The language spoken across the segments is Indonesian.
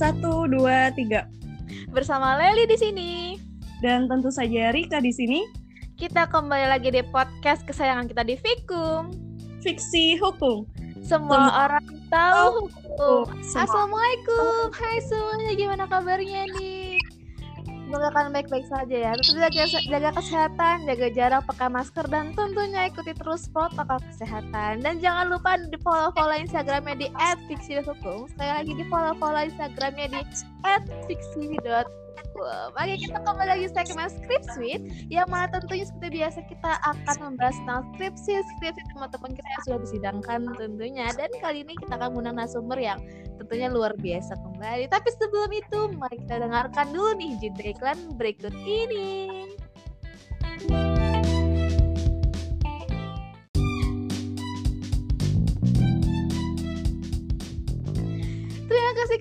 Satu, dua, tiga. Bersama Leli di sini. Dan tentu saja Rika di sini. Kita kembali lagi di podcast kesayangan kita di Fikum. Fiksi hukum. Semua orang tahu hukum. Semua- Assalamualaikum. Hai semuanya, gimana kabarnya nih? Semoga kalian baik-baik saja ya. Tetap jaga, jaga kesehatan, jaga jarak, pakai masker, dan tentunya ikuti terus protokol kesehatan. Dan jangan lupa di follow-follow Instagramnya di @fiksi.hukum. Sekali lagi di follow-follow Instagramnya di @fiksi.hukum. Oke, kita kembali lagi segmen Script Suite yang mana tentunya seperti biasa kita akan membahas tentang skripsi skripsi teman-teman kita yang sudah disidangkan tentunya. Dan kali ini kita akan mengundang narasumber yang tentunya luar biasa kembali. Tapi sebelum itu mari kita dengarkan dulu nih jeda iklan berikut ini. kasih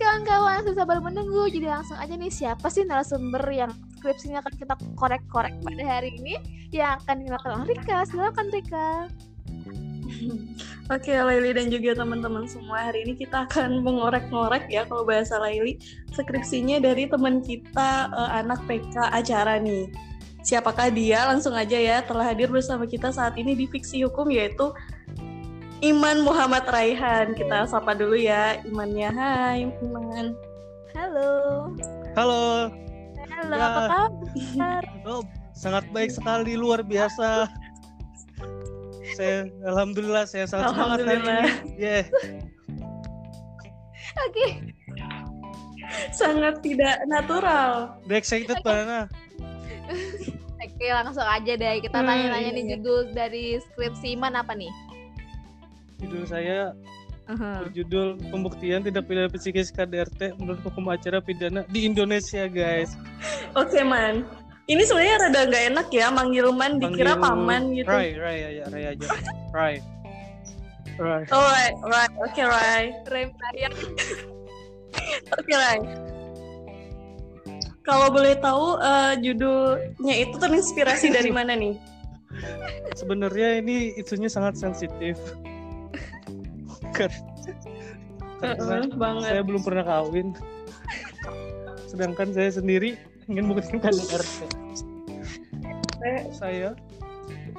kawan-kawan sudah sabar menunggu. Jadi langsung aja nih siapa sih narasumber yang skripsinya akan kita korek-korek pada hari ini yang akan dikenalkan oleh Rika. Silakan Rika. Oke, Laili dan juga teman-teman semua. Hari ini kita akan mengorek-ngorek ya kalau bahasa Laili skripsinya dari teman kita eh, anak PK acara nih. Siapakah dia? Langsung aja ya telah hadir bersama kita saat ini di Fiksi Hukum yaitu Iman Muhammad Raihan. Kita sapa dulu ya Imannya. Hai Iman. Halo. Halo, Halo, Ya. apa kabar? oh, sangat baik sekali, luar biasa. Saya, alhamdulillah, saya sangat semangat hari Alhamdulillah. ini. Yeah. Oke. Sangat tidak natural. Udah excited Banana. Oke, langsung aja deh. Kita Hmm, tanya-tanya iya, nih iya. judul dari skripsi Iman apa nih? Judul saya berjudul Pembuktian Tindak Pidana Psikis KDRT menurut hukum acara pidana di Indonesia, guys. Oke man. Ini sebenarnya rada nggak enak ya manggil man dikira Panggil paman gitu. Rai, Rai aja, Rai aja. Rai. Rai. Oh, right, right. Oke, right. Rem yang Oke, right. Kalau boleh tahu eh, judulnya itu terinspirasi dari mana nih? Sebenarnya ini isunya sangat sensitif. Kar- Karena Heeh, banget. saya belum pernah kawin. Sedangkan saya sendiri ingin membuktikan KDRT Eh, saya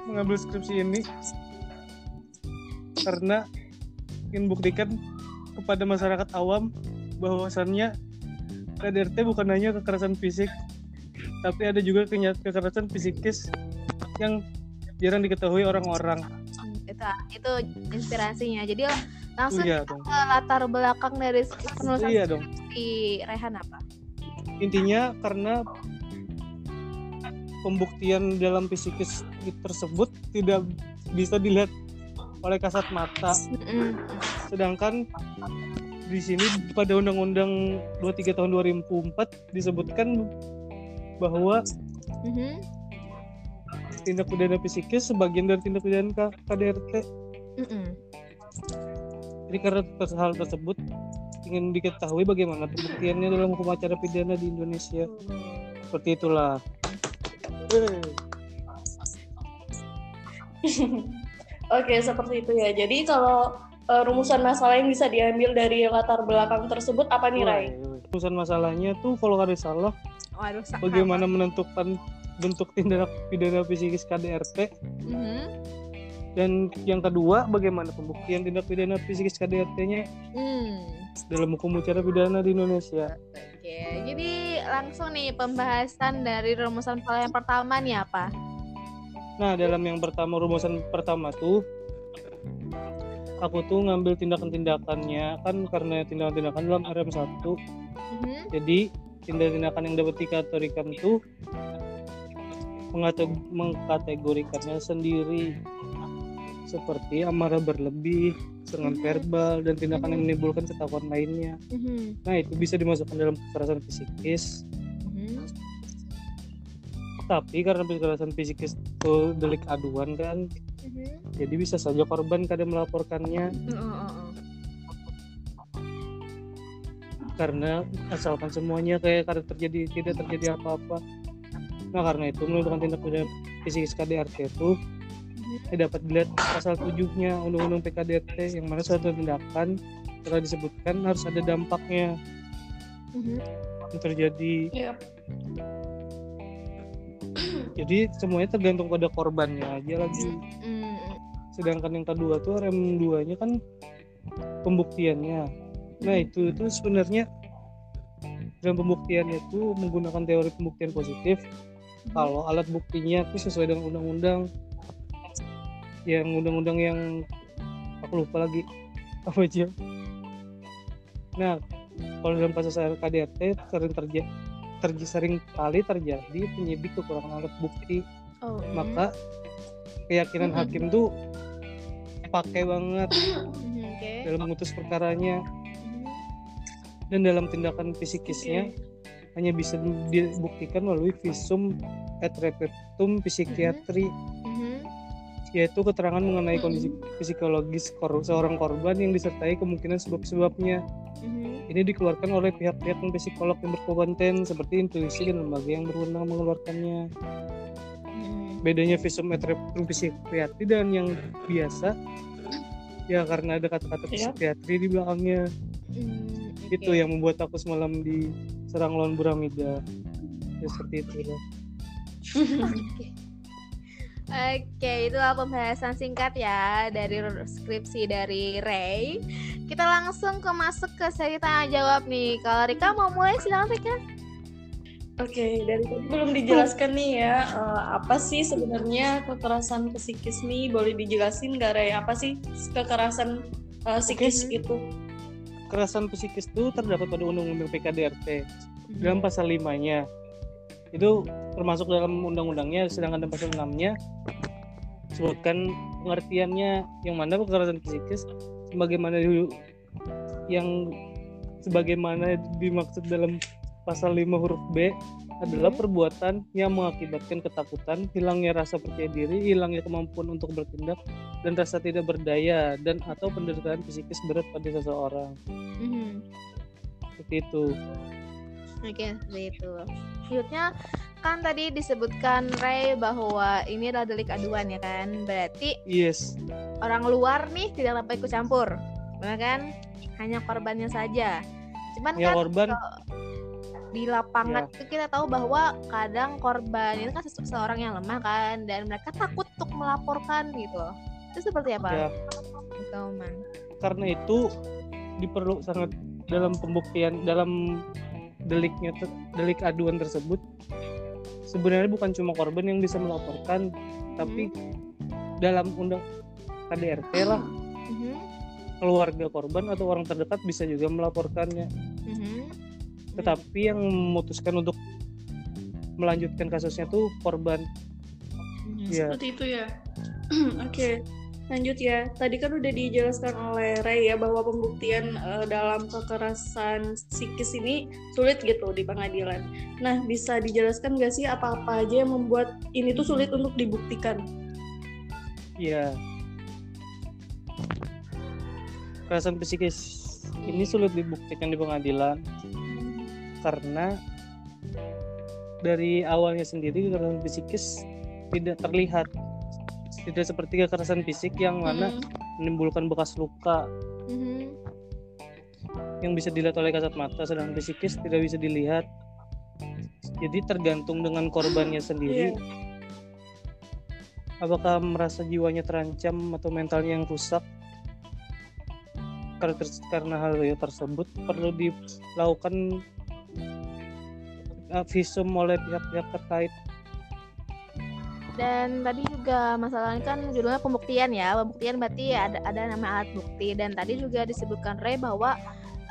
mengambil skripsi ini karena ingin buktikan kepada masyarakat awam bahwasannya KDRT bukan hanya kekerasan fisik tapi ada juga kekerasan psikis yang jarang diketahui orang-orang. Itu itu inspirasinya. Jadi langsung iya dong ke latar belakang dari penulisan iya dong si Rehan apa? intinya karena pembuktian dalam psikis tersebut tidak bisa dilihat oleh kasat mata sedangkan di sini pada Undang-Undang 23 tahun 2004 disebutkan bahwa Mhm. tindak pidana psikis sebagian dari tindak pidana KDRT Mm-mm. Jadi karena hal tersebut ingin diketahui bagaimana pembuktiannya dalam hukum acara pidana di Indonesia seperti itulah. Oke, seperti itu ya. Jadi kalau eh, rumusan masalah yang bisa diambil dari latar belakang tersebut apa nih, Rai? Urusan masalahnya tuh kalau ada salah Waduh, bagaimana menentukan bentuk tindak pidana psikis KDRT Mhm. Dan yang kedua bagaimana pembuktian tindak pidana psikis KDRT-nya Hmm. dalam hukum acara pidana di Indonesia. Oke, jadi langsung nih pembahasan dari rumusan yang pertama nih apa? Nah, dalam yang pertama rumusan pertama tuh aku tuh ngambil tindakan-tindakannya kan karena tindakan-tindakan dalam RM1 Mhm. jadi tindakan-tindakan yang dapat dikategorikan tuh mengkategorikannya sendiri seperti amarah berlebih, serangan Mhm. verbal dan tindakan yang menimbulkan ketakutan lainnya. Mhm. Nah, itu bisa dimasukkan dalam kekerasan psikis. Mhm. Tapi karena kekerasan psikis itu delik aduan kan, Mhm. jadi bisa saja korban kadang melaporkannya Oh, oh, oh. karena asalkan semuanya kayak karena terjadi tidak terjadi apa-apa. Nah, karena itu menentukan tindak pidana psikis KDRT itu dapat dilihat pasal 7-nya Undang-Undang PKDRT yang mana suatu tindakan telah disebutkan harus ada dampaknya. Mhm. yang terjadi. Iya. jadi semuanya tergantung pada korbannya aja lagi Mm, sedangkan yang kedua tuh rem 2 nya kan pembuktiannya. Nah itu itu sebenarnya dalam pembuktiannya itu menggunakan teori pembuktian positif. Kalau alat buktinya itu sesuai dengan undang-undang yang undang-undang yang aku lupa lagi apa aja nah kalau dalam kasus KDRT sering terjadi terjadi sering kali terjadi penyidik kekurangan alat bukti Oh, maka keyakinan Mm-mm. hakim tuh pakai banget Oke. dalam memutus perkaranya Mhm. dan dalam tindakan fisikisnya hanya bisa dibuktikan melalui visum et repertum psikiatri Mhm. Yaitu keterangan mengenai kondisi psikologis kor- seorang korban yang disertai kemungkinan sebab-sebabnya Mhm. ini dikeluarkan oleh pihak-pihak non psikolog yang berkompeten seperti intuisi dan lembaga yang berwenang mengeluarkannya Mhm. bedanya visum et repertum psikiatri dan yang biasa ya karena ada kata-kata Iya. psikiatri di belakangnya Mm, itu yang membuat aku semalam diserang lawan Buramida ya seperti itu lah. Oke, itulah pembahasan singkat ya dari skripsi dari Ray. Kita langsung ke masuk ke sesi tanya jawab nih. Kalau Rika mau mulai silakan Rika. Oke, dari tadi belum dijelaskan nih ya eh, apa sih sebenarnya kekerasan psikis nih? Boleh dijelasin nggak Ray? Apa sih kekerasan eh, psikis Oke. itu? kekerasan psikis itu terdapat pada undang-undang PKDRT Mhm. dalam pasal 5-nya itu termasuk dalam undang-undangnya sedangkan dalam pasal 6-nya sebutkan pengertiannya yang mana kekerasan psikis sebagaimana yang sebagaimana dimaksud dalam pasal 5 huruf B adalah perbuatan yang mengakibatkan ketakutan, hilangnya rasa percaya diri, hilangnya kemampuan untuk bertindak, dan rasa tidak berdaya dan atau penderitaan psikis berat pada seseorang. Mhm. Seperti itu. Oke, seperti itu. Selanjutnya kan tadi disebutkan Ray bahwa ini adalah delik aduan ya kan. Berarti Yes. orang luar nih tidak dapat ikut campur. Benar kan? Hanya korbannya saja. Cuman Ya kan korban di lapangan itu kita tahu bahwa kadang korban itu kan sese- seseorang yang lemah kan dan mereka takut untuk melaporkan gitu. Itu seperti apa? ya Kauman. karena itu diperlu sangat dalam pembuktian dalam deliknya te- delik aduan tersebut sebenarnya bukan cuma korban yang bisa melaporkan tapi dalam undang KDRT lah Mhm. keluarga korban atau orang terdekat bisa juga melaporkannya Mhm. tetapi yang memutuskan untuk melanjutkan kasusnya tuh korban Mhm. ya Seperti itu ya. Oke, lanjut ya. Tadi kan udah dijelaskan oleh Ray ya bahwa pembuktian eh, dalam kekerasan psikis ini sulit gitu di pengadilan. Nah, bisa dijelaskan nggak sih apa-apa aja yang membuat ini tuh sulit untuk dibuktikan? ya kekerasan psikis ini sulit dibuktikan di pengadilan karena dari awalnya sendiri kekerasan psikis tidak terlihat tidak seperti kekerasan fisik yang mana Mm-mm. menimbulkan bekas luka Mhm. yang bisa dilihat oleh kasat mata sedangkan psikis tidak bisa dilihat jadi tergantung dengan korbannya sendiri Iya. apakah merasa jiwanya terancam atau mentalnya yang rusak karena, karena hal tersebut perlu dilakukan uh, visum oleh pihak-pihak terkait Dan tadi juga masalahnya kan judulnya pembuktian ya. Pembuktian berarti ada ada nama alat bukti dan tadi juga disebutkan Ray bahwa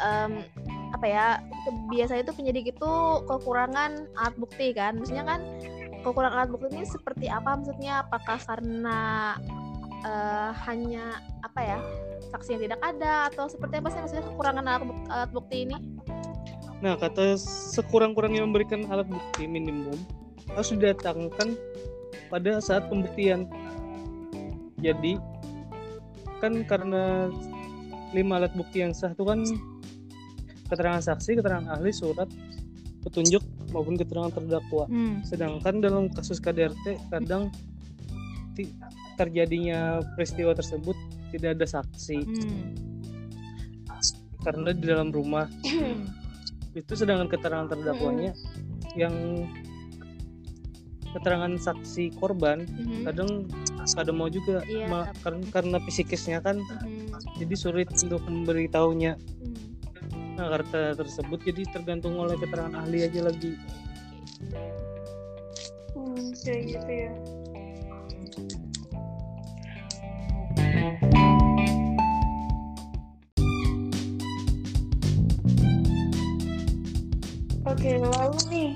em, apa ya biasanya itu penyidik itu kekurangan alat bukti kan. Maksudnya kan kekurangan alat bukti ini seperti apa maksudnya? Apakah karena eh, hanya apa ya saksi yang tidak ada atau seperti apa sih maksudnya kekurangan alat bukti, alat bukti ini? Nah, kata sekurang-kurangnya memberikan alat bukti minimum harus didatangkan pada saat pembuktian. Jadi kan karena lima alat bukti yang sah itu kan keterangan saksi, keterangan ahli, surat, petunjuk maupun keterangan terdakwa. Hmm. Sedangkan dalam kasus KDRT kadang ti- terjadinya peristiwa tersebut tidak ada saksi Hmm. karena di dalam rumah itu sedangkan keterangan terdakwanya yang keterangan saksi korban Mhm. kadang kadang mau juga Iya, ma- karena karena psikisnya kan Mhm. jadi sulit untuk memberitahunya Hmm. nah, harta tersebut jadi tergantung oleh keterangan ahli aja lagi Hmm, kayak gitu ya. Oke, lalu nih,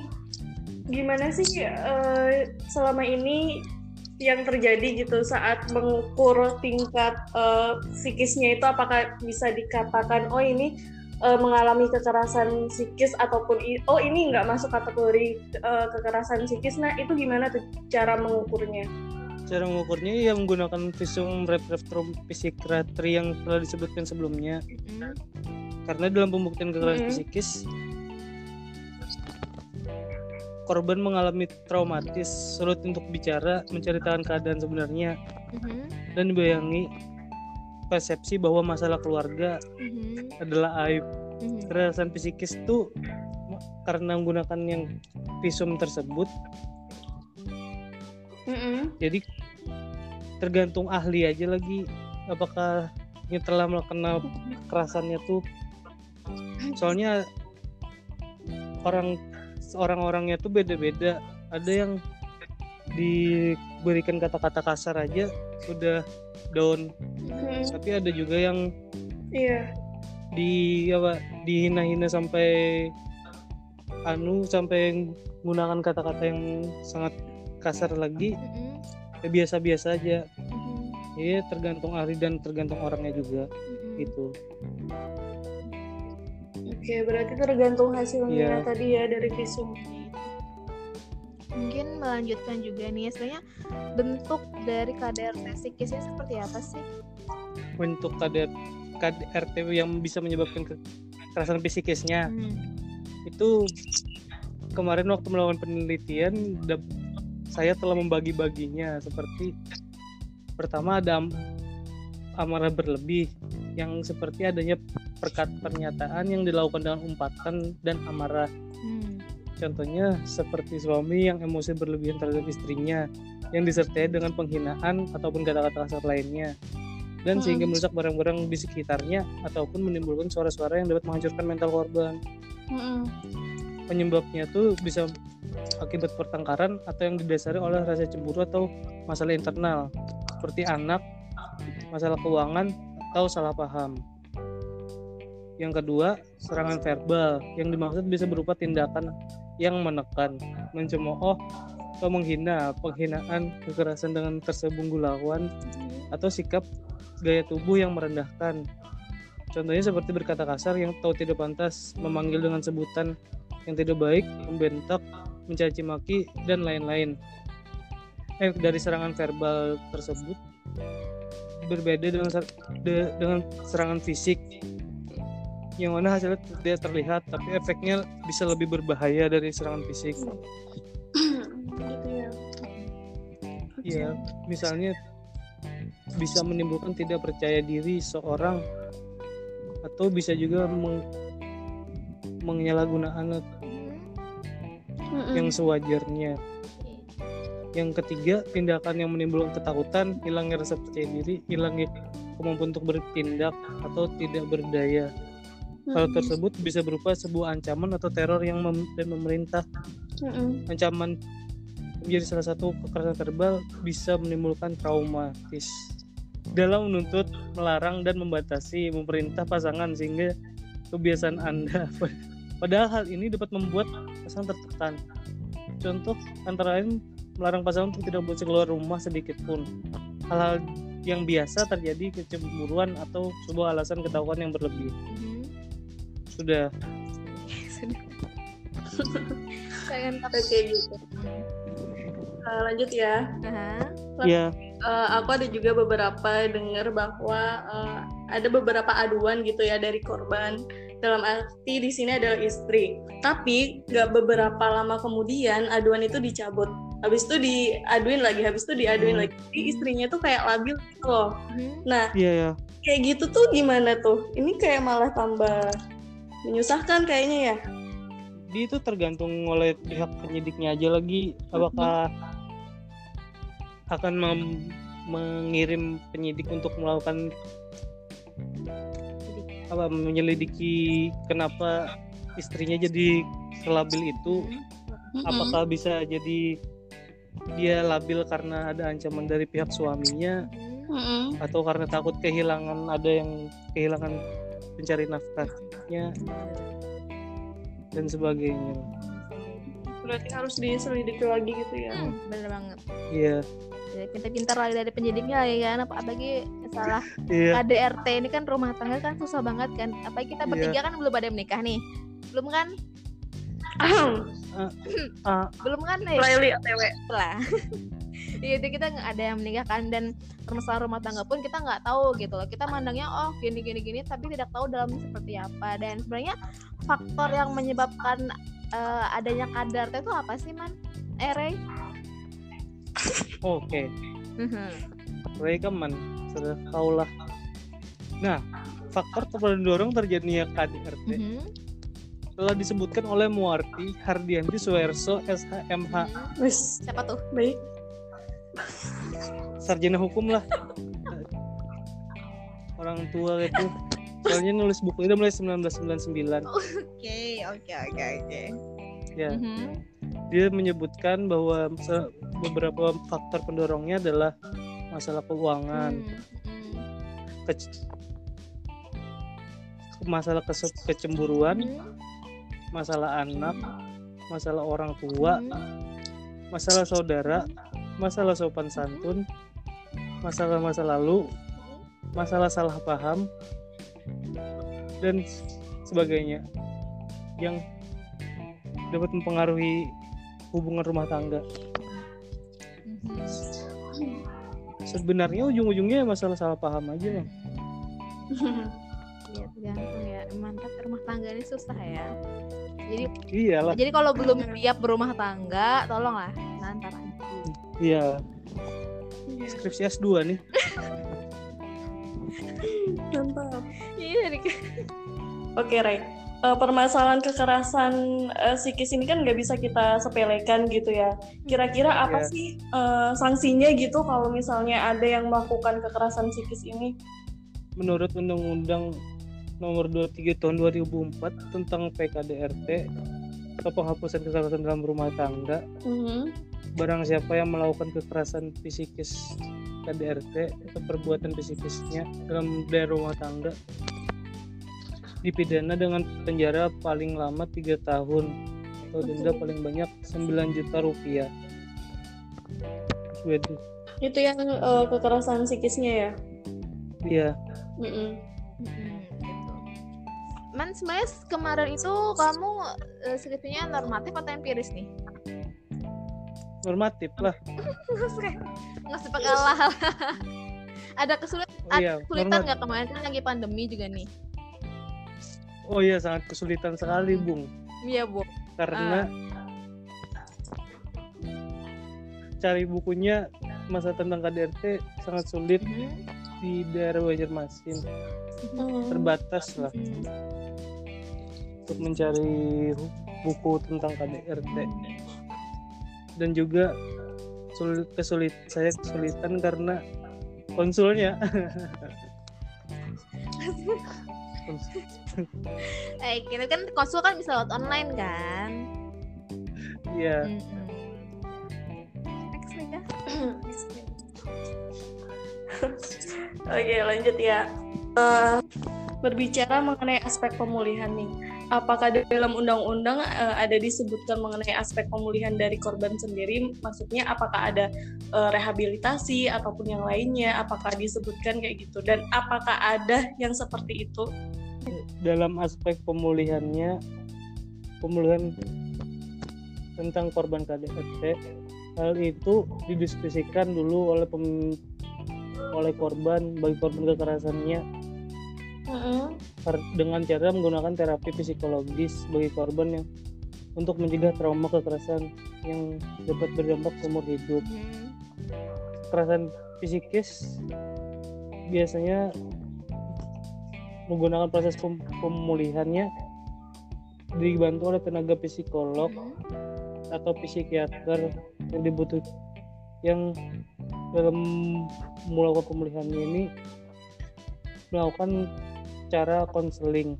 gimana sih eh, selama ini yang terjadi gitu saat mengukur tingkat eh, psikisnya itu apakah bisa dikatakan oh ini eh, mengalami kekerasan psikis ataupun oh ini nggak masuk kategori eh, kekerasan psikis nah itu gimana tuh cara mengukurnya cara mengukurnya ya menggunakan visum reflektrum psikiatri yang telah disebutkan sebelumnya Mhm. karena dalam pembuktian kekerasan Mhm. psikis korban mengalami traumatis sulit untuk bicara menceritakan keadaan sebenarnya Mhm. dan dibayangi persepsi bahwa masalah keluarga Mhm. adalah aib Mhm. kekerasan psikis itu karena menggunakan yang visum tersebut jadi tergantung ahli aja lagi apakah yang telah melakukan kekerasannya tuh soalnya orang orang-orangnya tuh beda-beda ada yang diberikan kata-kata kasar aja udah down Mm-mm. tapi ada juga yang iya di apa dihina-hina sampai anu sampai menggunakan kata-kata yang sangat kasar lagi Mhm. ya biasa-biasa aja Mhm. ya tergantung ahli dan tergantung orangnya juga Mhm. gitu oke berarti tergantung hasilnya Iya. tadi ya dari visum mungkin melanjutkan juga nih ya sebenarnya bentuk dari KDRT psikisnya seperti apa sih? untuk KDR, KDRT yang bisa menyebabkan ke- kekerasan psikisnya Hmm. itu kemarin waktu melakukan penelitian saya telah membagi-baginya seperti pertama ada am- amarah berlebih yang seperti adanya pernyataan yang dilakukan dengan umpatan dan amarah Hmm. contohnya seperti suami yang emosi berlebihan terhadap istrinya yang disertai dengan penghinaan ataupun kata-kata kasar lainnya dan Mm-mm. sehingga merusak barang-barang di sekitarnya ataupun menimbulkan suara-suara yang dapat menghancurkan mental korban Mm-mm. penyebabnya tuh bisa akibat pertengkaran atau yang didasari oleh rasa cemburu atau masalah internal seperti anak, masalah keuangan atau salah paham. Yang kedua, serangan verbal yang dimaksud bisa berupa tindakan yang menekan, mencemooh atau menghina, penghinaan, kekerasan dengan tersebung lawan atau sikap gaya tubuh yang merendahkan. Contohnya seperti berkata kasar yang tahu tidak pantas, memanggil dengan sebutan yang tidak baik, membentak, mencaci maki, dan lain-lain. Eh, dari serangan verbal tersebut berbeda dengan ser- de- dengan serangan fisik yang mana hasilnya tidak terlihat tapi efeknya bisa lebih berbahaya dari serangan fisik. gitu ya Ya, misalnya bisa menimbulkan tidak percaya diri seorang atau bisa juga meng- menyalahgunakan Mm-mm. yang sewajarnya. Yang ketiga, tindakan yang menimbulkan ketakutan, hilangnya rasa percaya diri, hilangnya kemampuan untuk bertindak atau tidak berdaya. Hal tersebut bisa berupa sebuah ancaman atau teror yang mem- dan memerintah. Mm-mm. Ancaman menjadi salah satu kekerasan verbal bisa menimbulkan traumatis. Dalam menuntut, melarang dan membatasi memerintah pasangan sehingga kebiasaan Anda padahal hal ini dapat membuat pasangan tertekan. Contoh antara lain melarang pasangan untuk tidak boleh keluar rumah sedikit pun. Hal-hal yang biasa terjadi kecemburuan atau sebuah alasan ketahuan yang berlebih. Sudah Sudah. Pengen oke gitu Eh, lanjut ya Aha. ya Eh, aku ada juga beberapa dengar bahwa eh, ada beberapa aduan gitu ya dari korban dalam arti di sini adalah istri tapi nggak beberapa lama kemudian aduan itu dicabut habis itu diaduin lagi habis itu diaduin Hmm. lagi Jadi istrinya tuh kayak labil gitu loh Mhm. nah iya ya. kayak gitu tuh gimana tuh ini kayak malah tambah menyusahkan kayaknya ya Jadi itu tergantung oleh pihak penyidiknya aja lagi apakah akan mengirim penyidik untuk melakukan apa menyelidiki kenapa istrinya jadi selabil itu apakah bisa jadi dia labil karena ada ancaman dari pihak suaminya Hmm. Mm-mm. atau karena takut kehilangan ada yang kehilangan pencari nafkahnya dan sebagainya. Berarti harus diselidiki lagi gitu ya. Hmm, bener banget. iya. Ya, pintar-pintar lagi dari penyidiknya lagi kan? Apalagi masalah iya. KDRT ini kan rumah tangga kan susah banget kan? Apalagi kita Iya. bertiga kan belum ada menikah nih. Belum kan? Ah, belum kan nih? Laili OTW. lah itu kita nggak ada yang menikah kan dan permasalahan rumah tangga pun kita nggak tahu gitu loh kita mandangnya oh gini gini gini tapi tidak tahu dalamnya seperti apa dan sebenarnya faktor yang menyebabkan eh, adanya KDRT itu apa sih man? Eh Ray? oke Mhm. Rekaman sudah tahulah nah faktor pendorong terjadinya KDRT Mhm. telah disebutkan oleh Muarti Hardianti Suwerso SHMH Mhm. Wis, siapa tuh? baik. sarjana hukum lah orang tua itu soalnya nulis buku itu mulai 1999 Oke oke oke oke. ya Mhm. dia menyebutkan bahwa beberapa faktor pendorongnya adalah masalah keuangan Mhm. kec- masalah kese- kecemburuan Mhm. masalah anak masalah orang tua Mhm. masalah saudara masalah sopan santun masalah masa lalu masalah salah paham dan sebagainya yang dapat mempengaruhi hubungan rumah tangga Mhm. sebenarnya ujung-ujungnya masalah salah paham aja Bang. Iya tergantung ya mantap rumah tangga ini susah ya. Jadi iyalah jadi kalau belum siap berumah tangga tolonglah nantar aja. iya skripsi S2 nih Mantap. Iya. Oke, Ray. Eh, permasalahan kekerasan eh, psikis ini kan nggak bisa kita sepelekan gitu ya. Kira-kira apa Iya. sih eh, sanksinya gitu kalau misalnya ada yang melakukan kekerasan psikis ini? menurut Undang-Undang Nomor 23 Tahun 2004 tentang PKDRT atau penghapusan kekerasan dalam rumah tangga Mhm. Barang siapa yang melakukan kekerasan psikis KDRT atau perbuatan psikisnya dalam daerah rumah tangga dipidana dengan penjara paling lama tiga tahun atau denda paling banyak 9 juta rupiah. Waduh, Itu yang eh, kekerasan psikisnya ya. iya. Mm-mm, gitu. Man sebenarnya kemarin itu kamu eh, skripsinya normatif atau empiris nih? Normatif lah. Nggak usah pakai lah. Ada kesulitan, Oh iya, kesulitan nggak kemarin kan lagi pandemi juga nih? Oh iya sangat kesulitan sekali, Bung. Iya bu. Karena cari bukunya masa tentang KDRT sangat sulit Mhm. di daerah Banjarmasin. Mhm. Terbatas lah Hmm. untuk mencari buku tentang KDRT. Dan juga sulit kesulit saya kesulitan karena konsulnya. Eh kita kan konsul kan bisa lewat online kan? Iya, Kak. Oke, lanjut ya. Eh, berbicara mengenai aspek pemulihan nih, apakah dalam undang-undang eh, ada disebutkan mengenai aspek pemulihan dari korban sendiri? Maksudnya apakah ada eh, rehabilitasi ataupun yang lainnya? Apakah disebutkan kayak gitu? Dan apakah ada yang seperti itu? dalam aspek pemulihannya pemulihan tentang korban KDRT hal itu didiskusikan dulu oleh pem- oleh korban bagi korban kekerasannya dengan cara menggunakan terapi psikologis bagi korban yang untuk mencegah trauma kekerasan yang dapat berdampak seumur hidup. Kekerasan psikis biasanya menggunakan proses pem- pemulihannya dibantu oleh tenaga psikolog atau psikiater yang dibutuh yang dalam melakukan pemulihannya ini melakukan cara konseling.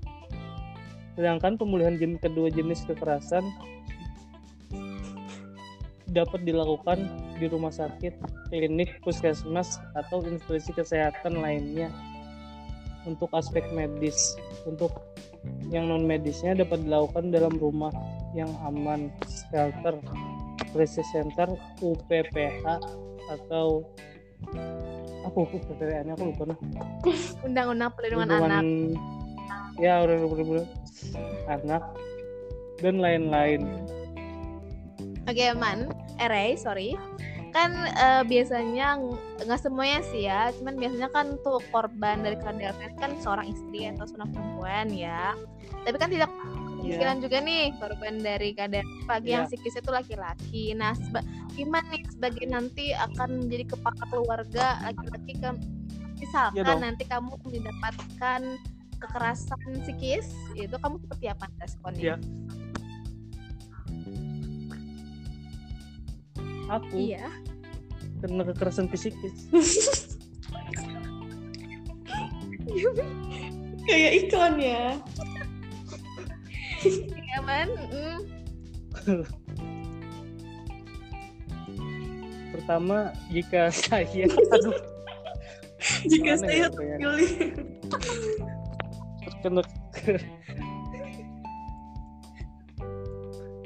Sedangkan pemulihan jenis kedua jenis kekerasan dapat dilakukan di rumah sakit, klinik, puskesmas, atau institusi kesehatan lainnya untuk aspek medis. Untuk yang non medisnya dapat dilakukan dalam rumah yang aman, shelter, crisis center, UPPH atau apa UPPH-nya aku lupa nah. Undang-undang perlindungan anak. ya orang perlindungan anak dan lain-lain. Oke, Man. Eh, Ray, sorry. Kan eh, biasanya ng- nggak semuanya sih ya, cuman biasanya kan tuh korban dari KDRT kan seorang istri atau seorang perempuan ya. Tapi kan tidak Iya. kemungkinan juga nih korban dari KDRT pagi yang Iya. psikis itu laki-laki. Nah, seba- gimana nih sebagai nanti akan menjadi kepala keluarga laki-laki ke misalkan dong. nanti kamu mendapatkan kekerasan psikis, itu kamu seperti apa responnya? Iya. Aku Iya. kena kekerasan psikis. Kayak iklan ya. Iya, Man. Mm. Pertama, jika saya aduh Jika saya ya, terpilih. terkena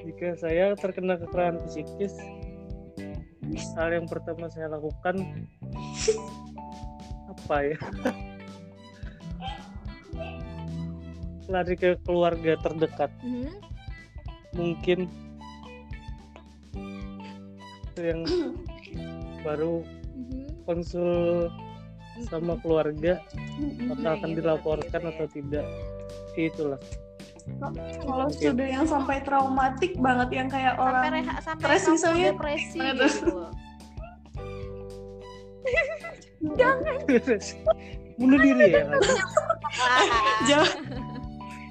jika saya terkena kekerasan psikis hal yang pertama saya lakukan apa ya lari ke keluarga terdekat Mhm. mungkin itu yang baru Mhm. konsul sama keluarga apakah akan dilaporkan atau tidak itulah Kalau sudah yang sampai traumatik banget yang kayak sampai orang reha, sampai stres misalnya. depresi gitu. bunuh diri ya? Ah, jangan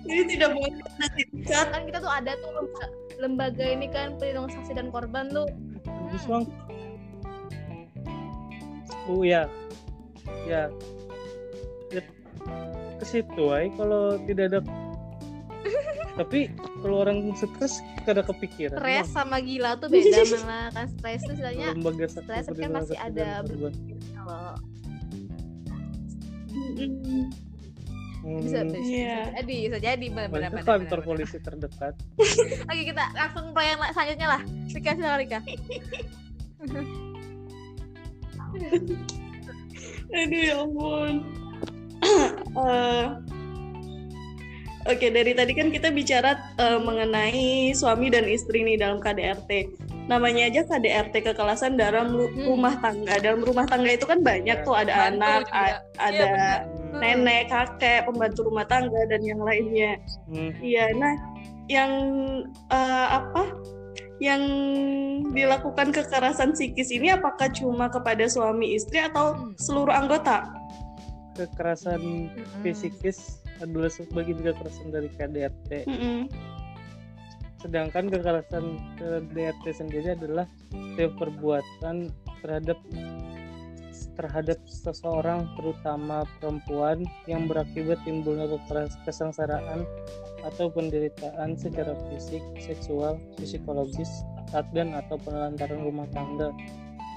ini tidak boleh nanti dicat kan kita tuh ada tuh lembaga, lembaga ini kan perlindungan saksi dan korban tuh. Bagus bang. Oh ya, ya, ya ke situ ay kalau tidak ada. Tapi kalau orang stres gak ada kepikiran. Stres sama gila tuh beda malah kan stres Lembaga saksi stres kan masih ada. Mm, bisa Hmm, bisa, bisa jadi bisa jadi benar benar Banyak benar, kantor polisi terdekat. Oke kita langsung pertanyaan la- selanjutnya lah. Rika silakan Rika. aduh ya ampun Eh, Oke, dari tadi kan kita bicara eh, mengenai suami dan istri nih dalam KDRT. Namanya aja KDRT kekerasan dalam Hmm. rumah tangga. Dalam rumah tangga itu kan banyak tuh ada Bantu anak, ada Iya, benar. Hmm, nenek, kakek, pembantu rumah tangga dan yang lainnya. hmm, Iya, nah yang eh, apa? Yang dilakukan kekerasan psikis ini apakah cuma kepada suami istri atau Hmm. seluruh anggota? Kekerasan fisikis adalah sebagian kekerasan dari KDRT. Mm-mm. sedangkan kekerasan KDRT sendiri adalah setiap perbuatan terhadap terhadap seseorang terutama perempuan yang berakibat timbulnya kesengsaraan atau penderitaan secara fisik, seksual, psikologis, dan atau penelantaran rumah tangga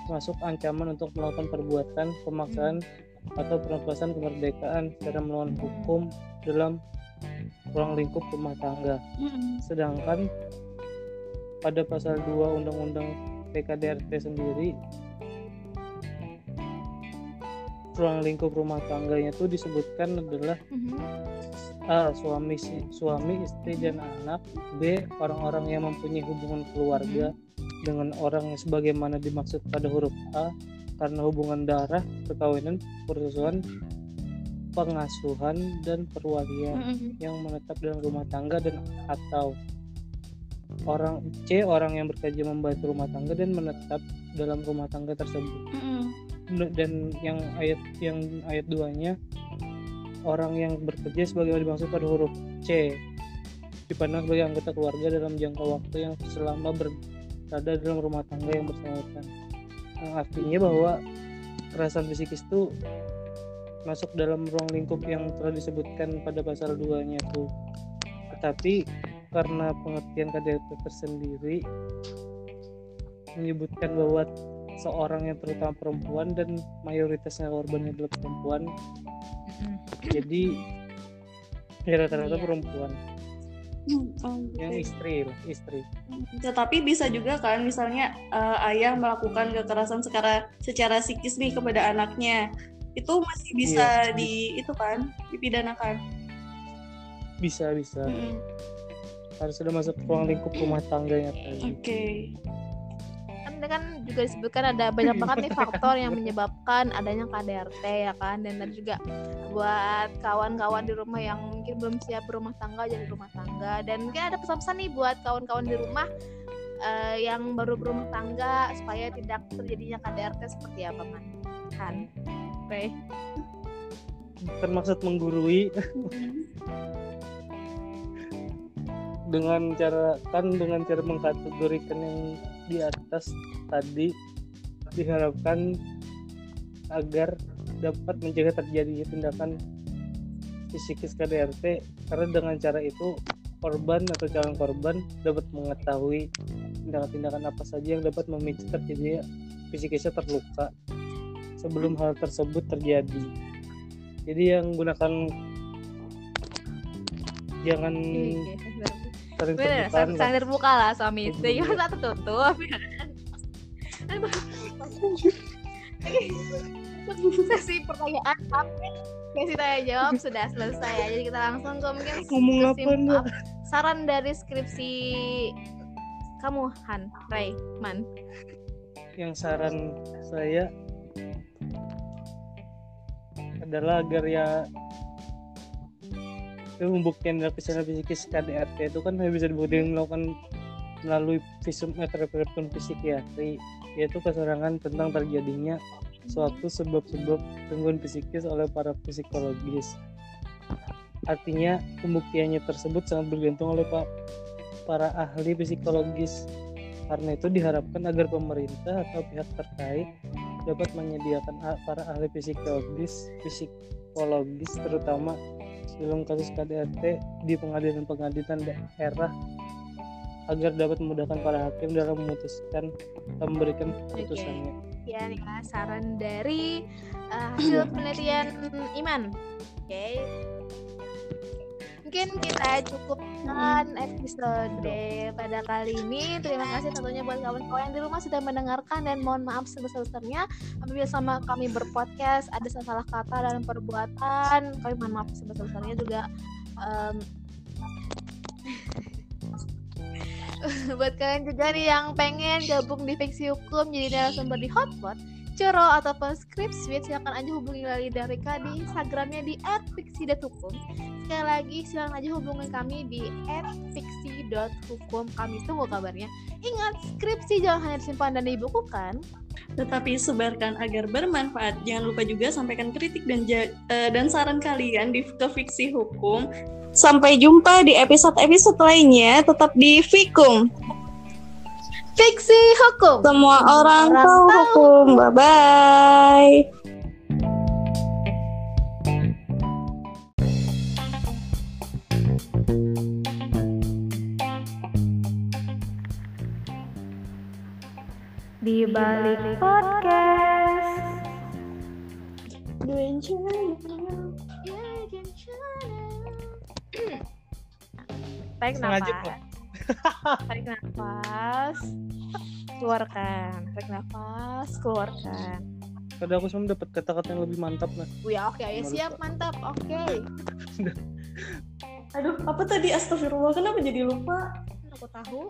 termasuk ancaman untuk melakukan perbuatan pemaksaan atau pelepasan kemerdekaan secara melawan hukum dalam ruang lingkup rumah tangga. Sedangkan pada pasal 2 Undang-Undang PKDRT sendiri ruang lingkup rumah tangganya itu disebutkan adalah Mhm. A. Suami si- suami, istri dan anak B. Orang-orang yang mempunyai hubungan keluarga dengan orang yang sebagaimana dimaksud pada huruf A karena hubungan darah, perkawinan, persusuan, pengasuhan, dan perwalian Mm-mm. yang menetap dalam rumah tangga dan atau orang C orang yang bekerja membantu rumah tangga dan menetap dalam rumah tangga tersebut Mm-mm. Dan yang ayat yang ayat 2 nya orang yang bekerja sebagaimana dimaksud pada huruf C dipandang sebagai anggota keluarga dalam jangka waktu yang selama berada dalam rumah tangga yang bersangkutan. Yang artinya bahwa kekerasan psikis itu masuk dalam ruang lingkup yang telah disebutkan pada pasal 2 nya tuh. Tetapi karena pengertian KDRT tersendiri menyebutkan bahwa seorang yang terutama perempuan dan mayoritasnya korbannya adalah perempuan jadi ya rata-rata Iya. perempuan Oh, gitu. yang istri lah istri Tetapi bisa juga kan misalnya eh, ayah melakukan kekerasan secara secara psikis nih kepada anaknya. Itu masih bisa Iya. di itu kan dipidanakan. bisa bisa Mm-mm. harus sudah masuk ruang lingkup rumah tangganya tadi Oke. Kan kan juga disebutkan ada banyak banget nih faktor yang menyebabkan adanya KDRT ya kan? Dan tadi juga buat kawan-kawan di rumah yang mungkin belum siap berumah tangga jadi rumah tangga. Dan mungkin ada pesan-pesan nih buat kawan-kawan di rumah eh, yang baru berumah tangga supaya tidak terjadinya KDRT seperti apa man kan? Oke. Bukan maksud menggurui. Dengan cara kan dengan cara mengkategorikan yang di atas tadi diharapkan agar dapat mencegah terjadinya tindakan psikis KDRT karena dengan cara itu korban atau calon korban dapat mengetahui tindakan-tindakan apa saja yang dapat memicu terjadinya psikisnya terluka sebelum hal tersebut terjadi. Jadi yang gunakan jangan saling terbuka saling, terbuka lah suami istri Iya. Masa tertutup Sesi pertanyaan sampai Sesi tanya jawab sudah selesai ya. Jadi kita langsung ke mungkin Ngomong apa? Saran dari skripsi kamu Han, Ray, Man yang saran saya adalah agar ya itu membuktikan kesalahan psikis KDRT itu kan bisa dibuktikan melakukan melalui visum et repertum psikiatri yaitu keserangan tentang terjadinya suatu sebab-sebab gangguan psikis oleh para psikologis. Artinya pembuktiannya tersebut sangat bergantung oleh pak para ahli psikologis. Karena itu diharapkan agar pemerintah atau pihak terkait dapat menyediakan para ahli psikologis psikologis terutama dalam kasus KDRT di pengadilan-pengadilan daerah agar dapat memudahkan para hakim dalam memutuskan dan memberikan keputusannya. Ya nih ya, saran dari uh, hasil penelitian Iman. Oke. Mungkin kita cukupkan episode pada kali ini. Terima kasih tentunya buat kawan-kawan yang di rumah sudah mendengarkan dan mohon maaf sebesar-besarnya apabila sama kami berpodcast ada salah kata dalam perbuatan. Kami mohon maaf sebesar-besarnya juga em, buat kalian juga nih yang pengen gabung di fiksi hukum jadi narasumber di hotpot Coro ataupun script switch silahkan aja hubungi Lali dan Rika di Instagramnya di @fiksi.hukum sekali lagi silahkan aja hubungi kami di @fiksi.hukum kami tunggu kabarnya ingat skripsi jangan hanya disimpan dan dibukukan Tetapi sebarkan agar bermanfaat. Jangan lupa juga sampaikan kritik dan ja- eh, dan saran kalian di ke Fiksi Hukum. Sampai jumpa di episode-episode lainnya. Tetap di Fikum. Fiksi hukum. Semua orang, Orang tahu tahu. hukum. Bye bye. di balik podcast. Setengah jam, nafas tarik nafas. Keluarkan. Tarik nafas keluarkan. Kadang aku semua dapat kata-kata yang lebih mantap lah. Wih, oke ya Nggak siap mantap. Oke. Aduh, apa tadi? Astagfirullah? Kenapa jadi lupa? aku tahu